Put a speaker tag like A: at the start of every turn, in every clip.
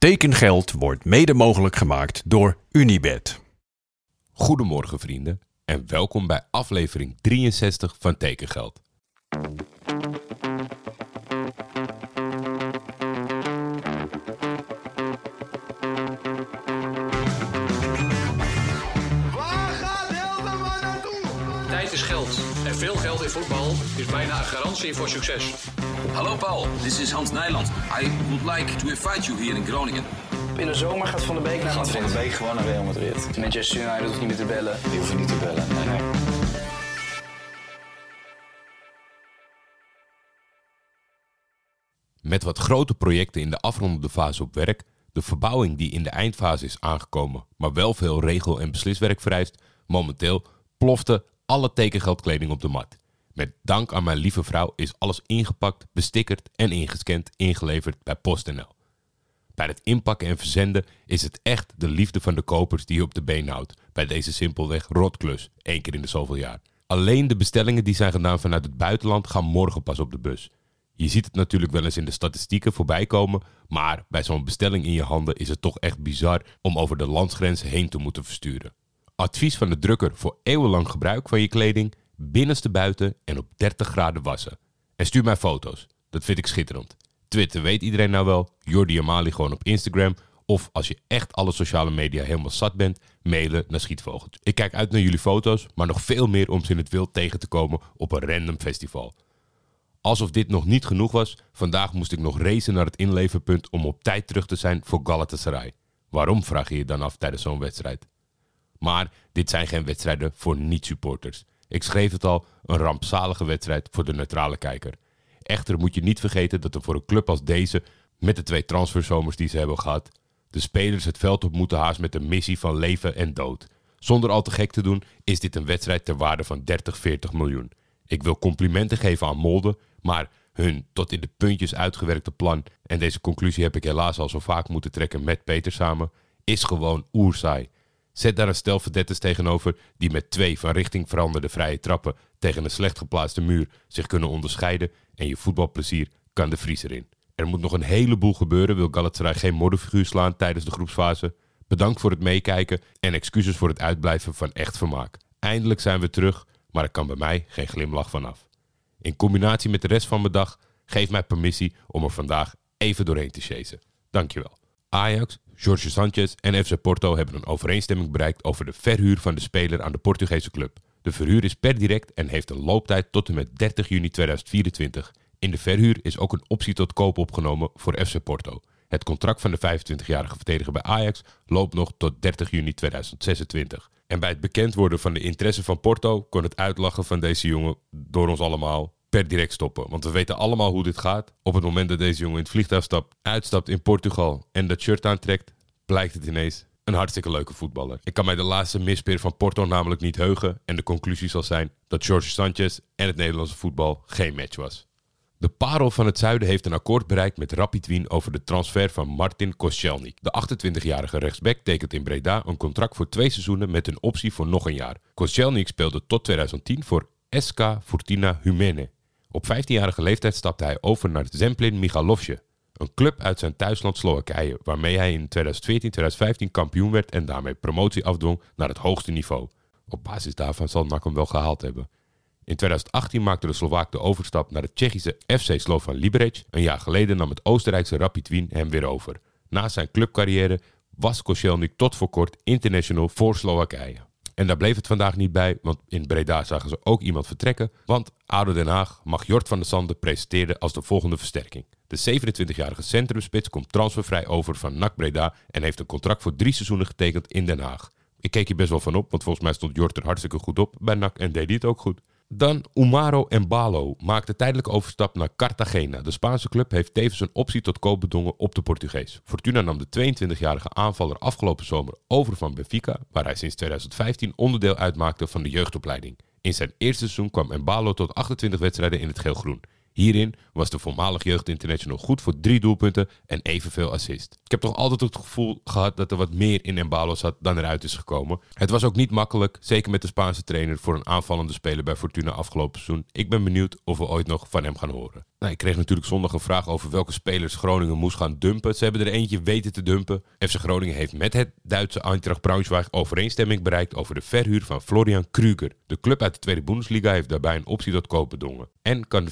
A: Tekengeld wordt mede mogelijk gemaakt door Unibed.
B: Goedemorgen vrienden en welkom bij aflevering 63 van Tekengeld.
C: Tijd is geld. En veel geld in voetbal is bijna een garantie voor succes.
D: Hallo Paul, this is Hans Nijland. I would like to invite you here in Groningen.
E: In de zomer gaat Van de Beek naar
F: Gaat van de week gewoon naar Real Madrid.
E: Manchester United hoeft niet meer te bellen.
F: Die hoeven niet te bellen. Nee, nee.
B: Met wat grote projecten in de afrondende fase op werk, de verbouwing die in de eindfase is aangekomen, maar wel veel regel- en besliswerk vereist, momenteel plofte alle tekengeldkleding op de mat. Met dank aan mijn lieve vrouw is alles ingepakt, bestickerd en ingescand ingeleverd bij PostNL. Bij het inpakken en verzenden is het echt de liefde van de kopers die je op de been houdt bij deze simpelweg rotklus, één keer in de zoveel jaar. Alleen de bestellingen die zijn gedaan vanuit het buitenland gaan morgen pas op de bus. Je ziet het natuurlijk wel eens in de statistieken voorbij komen, maar bij zo'n bestelling in je handen is het toch echt bizar om over de landsgrens heen te moeten versturen. Advies van de drukker voor eeuwenlang gebruik van je kleding, binnenste buiten en op 30 graden wassen. En stuur mij foto's, dat vind ik schitterend. Twitter weet iedereen nou wel, Jordi Amali gewoon op Instagram. Of als je echt alle sociale media helemaal zat bent, mailen naar Schietvogeltje. Ik kijk uit naar jullie foto's, maar nog veel meer om ze in het wild tegen te komen op een random festival. Alsof dit nog niet genoeg was, vandaag moest ik nog racen naar het inleverpunt om op tijd terug te zijn voor Galatasaray. Waarom vraag je je dan af tijdens zo'n wedstrijd? Maar dit zijn geen wedstrijden voor niet-supporters. Ik schreef het al, een rampzalige wedstrijd voor de neutrale kijker. Echter moet je niet vergeten dat er voor een club als deze, met de twee transferzomers die ze hebben gehad, de spelers het veld op moeten haast met een missie van leven en dood. Zonder al te gek te doen, is dit een wedstrijd ter waarde van 30, 40 miljoen. Ik wil complimenten geven aan Molde, maar hun tot in de puntjes uitgewerkte plan, en deze conclusie heb ik helaas al zo vaak moeten trekken met Peter samen, is gewoon oerzaai. Zet daar een stel verdetters tegenover die met twee van richting veranderde vrije trappen tegen een slecht geplaatste muur zich kunnen onderscheiden en je voetbalplezier kan de vriezer in. Er moet nog een heleboel gebeuren wil Galatasaray geen modderfiguur slaan tijdens de groepsfase. Bedankt voor het meekijken en excuses voor het uitblijven van echt vermaak. Eindelijk zijn we terug, maar er kan bij mij geen glimlach vanaf. In combinatie met de rest van mijn dag geef mij permissie om er vandaag even doorheen te chasen. Dankjewel. Ajax, Jorge Sanchez en FC Porto hebben een overeenstemming bereikt over de verhuur van de speler aan de Portugese club. De verhuur is per direct en heeft een looptijd tot en met 30 juni 2024. In de verhuur is ook een optie tot koop opgenomen voor FC Porto. Het contract van de 25-jarige verdediger bij Ajax loopt nog tot 30 juni 2026. En bij het bekend worden van de interesse van Porto kon het uitlachen van deze jongen door ons allemaal per direct stoppen. Want we weten allemaal hoe dit gaat. Op het moment dat deze jongen in het vliegtuig stapt, uitstapt in Portugal en dat shirt aantrekt, blijkt het ineens een hartstikke leuke voetballer. Ik kan mij de laatste mispeer van Porto namelijk niet heugen en de conclusie zal zijn dat Jorge Sanchez en het Nederlandse voetbal geen match was. De parel van het zuiden heeft een akkoord bereikt met Rapid Wien over de transfer van Martin Koscielny. De 28-jarige rechtsback tekent in Breda een contract voor twee seizoenen met een optie voor nog een jaar. Koscielny speelde tot 2010 voor SK Fortuna Humene. Op 15-jarige leeftijd stapte hij over naar Zemplin Michalovce, een club uit zijn thuisland Slowakije, waarmee hij in 2014-2015 kampioen werd en daarmee promotie afdwong naar het hoogste niveau. Op basis daarvan zal NAC hem wel gehaald hebben. In 2018 maakte de Slovaak de overstap naar het Tsjechische FC Slovan Liberec. Een jaar geleden nam het Oostenrijkse Rapid Wien hem weer over. Na zijn clubcarrière was Koscielny tot voor kort international voor Slowakije. En daar bleef het vandaag niet bij, want in Breda zagen ze ook iemand vertrekken. Want ADO Den Haag mag Jort van der Sande presenteren als de volgende versterking. De 27-jarige centrumspits komt transfervrij over van NAC Breda en heeft een contract voor drie seizoenen getekend in Den Haag. Ik keek hier best wel van op, want volgens mij stond Jort er hartstikke goed op bij NAC en deed hij het ook goed. Dan Umaro Embalo maakte tijdelijk overstap naar Cartagena. De Spaanse club heeft tevens een optie tot koop bedongen op de Portugees. Fortuna nam de 22-jarige aanvaller afgelopen zomer over van Benfica, waar hij sinds 2015 onderdeel uitmaakte van de jeugdopleiding. In zijn eerste seizoen kwam Embalo tot 28 wedstrijden in het geel-groen. Hierin was de voormalig jeugdinternational goed voor drie doelpunten en evenveel assist. Ik heb toch altijd het gevoel gehad dat er wat meer in Embalo zat dan eruit is gekomen. Het was ook niet makkelijk, zeker met de Spaanse trainer, voor een aanvallende speler bij Fortuna afgelopen seizoen. Ik ben benieuwd of we ooit nog van hem gaan horen. Nou, ik kreeg natuurlijk zondag een vraag over welke spelers Groningen moest gaan dumpen. Ze hebben er eentje weten te dumpen. FC Groningen heeft met het Duitse Eintracht Braunschweig overeenstemming bereikt over de verhuur van Florian Kruger. De club uit de Tweede Bundesliga heeft daarbij een optie tot koop bedongen. En kan de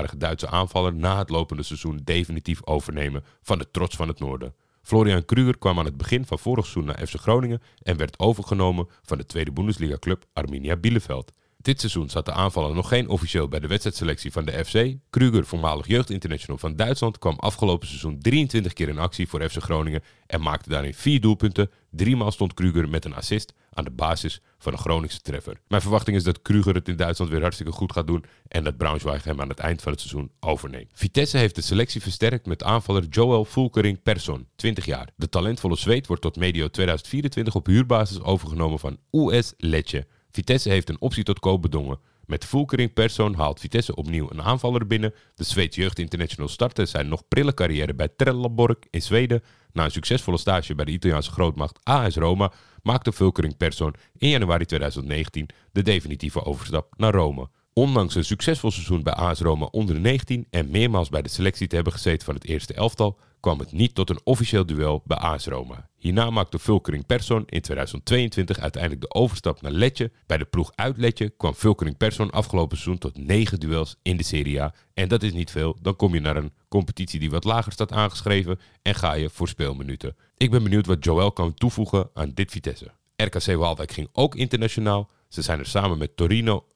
B: 24-jarige Duitse aanvaller na het lopende seizoen definitief overnemen van de trots van het noorden. Florian Kruger kwam aan het begin van vorig seizoen naar FC Groningen en werd overgenomen van de Tweede Bundesliga club Arminia Bielefeld. Dit seizoen zat de aanvaller nog geen officieel bij de wedstrijdselectie van de FC. Kruger, voormalig jeugdinternational van Duitsland, kwam afgelopen seizoen 23 keer in actie voor FC Groningen en maakte daarin vier doelpunten. Driemaal stond Kruger met een assist aan de basis van een Groningse treffer. Mijn verwachting is dat Kruger het in Duitsland weer hartstikke goed gaat doen en dat Braunschweig hem aan het eind van het seizoen overneemt. Vitesse heeft de selectie versterkt met aanvaller Joel Fulkering Persson, 20 jaar. De talentvolle Zweed wordt tot medio 2024 op huurbasis overgenomen van US Lecce. Vitesse heeft een optie tot koop bedongen. Met Fulkering Persson haalt Vitesse opnieuw een aanvaller binnen. De Zweeds Jeugd International startte zijn nog prille carrière bij Trelleborg in Zweden. Na een succesvolle stage bij de Italiaanse grootmacht AS Roma maakte Fulkering Persson in januari 2019 de definitieve overstap naar Rome. Ondanks een succesvol seizoen bij AS Roma onder de 19 en meermaals bij de selectie te hebben gezeten van het eerste elftal, kwam het niet tot een officieel duel bij AS Roma. Hierna maakte Fulkering Persson in 2022 uiteindelijk de overstap naar Letje. Bij de ploeg uit Letje kwam Fulkering Persson afgelopen seizoen tot 9 duels in de Serie A. En dat is niet veel, dan kom je naar een competitie die wat lager staat aangeschreven en ga je voor speelminuten. Ik ben benieuwd wat Joel kan toevoegen aan dit Vitesse. RKC Waalwijk ging ook internationaal. Ze zijn er samen met Torino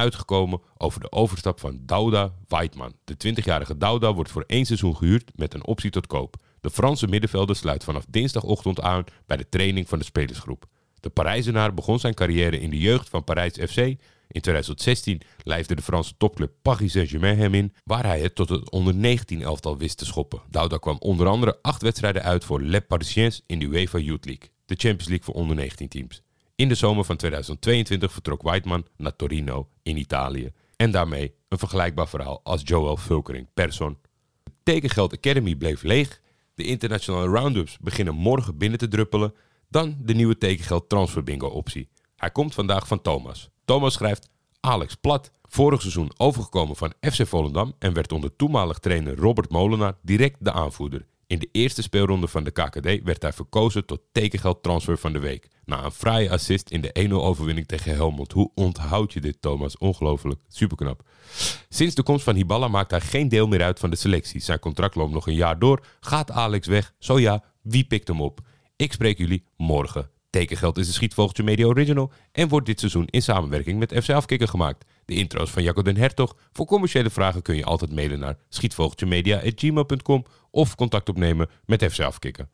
B: uitgekomen over de overstap van Dauda Weidman. De 20-jarige Dauda wordt voor één seizoen gehuurd met een optie tot koop. De Franse middenvelder sluit vanaf dinsdagochtend aan bij de training van de spelersgroep. De Parijzenaar begon zijn carrière in de jeugd van Parijs FC. In 2016 lijfde de Franse topclub Paris Saint-Germain hem in, waar hij het tot het onder 19 elftal wist te schoppen. Dauda kwam onder andere acht wedstrijden uit voor Les Parisiens in de UEFA Youth League, de Champions League voor onder 19 teams. In de zomer van 2022 vertrok Weidman naar Torino in Italië. En daarmee een vergelijkbaar verhaal als Joel Fulkering Persson. De Tekengeld Academy bleef leeg. De internationale roundups beginnen morgen binnen te druppelen. Dan de nieuwe tekengeld transfer bingo optie. Hij komt vandaag van Thomas. Thomas schrijft Alex Plat. Vorig seizoen overgekomen van FC Volendam en werd onder toenmalig trainer Robert Molenaar direct de aanvoerder. In de eerste speelronde van de KKD werd hij verkozen tot tekengeld transfer van de week. Na een fraaie assist in de 1-0 overwinning tegen Helmond. Hoe onthoud je dit, Thomas? Ongelooflijk. Superknap. Sinds de komst van Hiballa maakt hij geen deel meer uit van de selectie. Zijn contract loopt nog een jaar door. Gaat Alex weg? Zo ja, wie pikt hem op? Ik spreek jullie morgen. Tekengeld is de Schietvogeltje Media Original en wordt dit seizoen in samenwerking met FC Afkikker gemaakt. De intro's van Jacco den Hertog. Voor commerciële vragen kun je altijd mailen naar schietvogeltjemedia.gmail.com of contact opnemen met FC Afkikker.